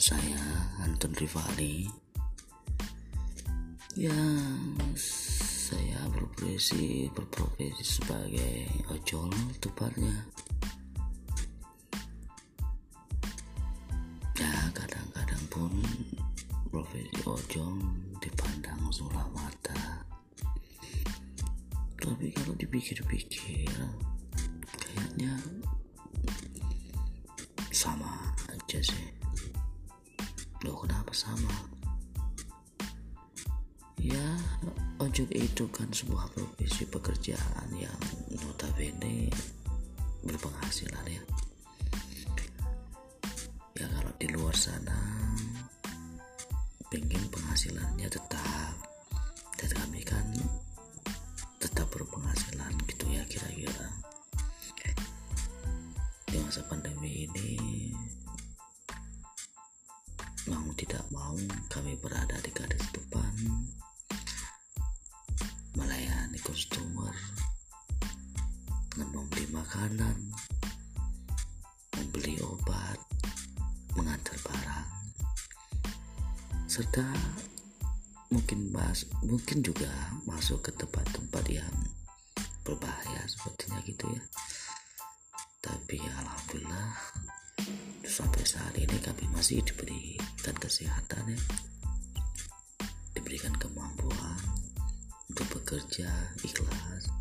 saya Anton Rivali ya saya berprofesi berprofesi sebagai ojol tepatnya. Ya kadang-kadang pun profesi ojol dipandang sebelah mata. Tapi kalau dipikir-pikir kayaknya sama aja sih. Loh kenapa sama? Ya ojol itu kan sebuah profesi pekerjaan yang notabene berpenghasilan ya. Ya kalau di luar sana pengen penghasilannya tetap. Dan kami tidak mau kami berada di garis depan melayani customer membeli makanan membeli obat mengantar barang. Serta mungkin mas mungkin juga masuk ke tempat-tempat yang berbahaya sepertinya gitu ya. Tapi alhamdulillah sampai saat ini kami masih diberikan kesehatan ya. Diberikan kemampuan untuk bekerja ikhlas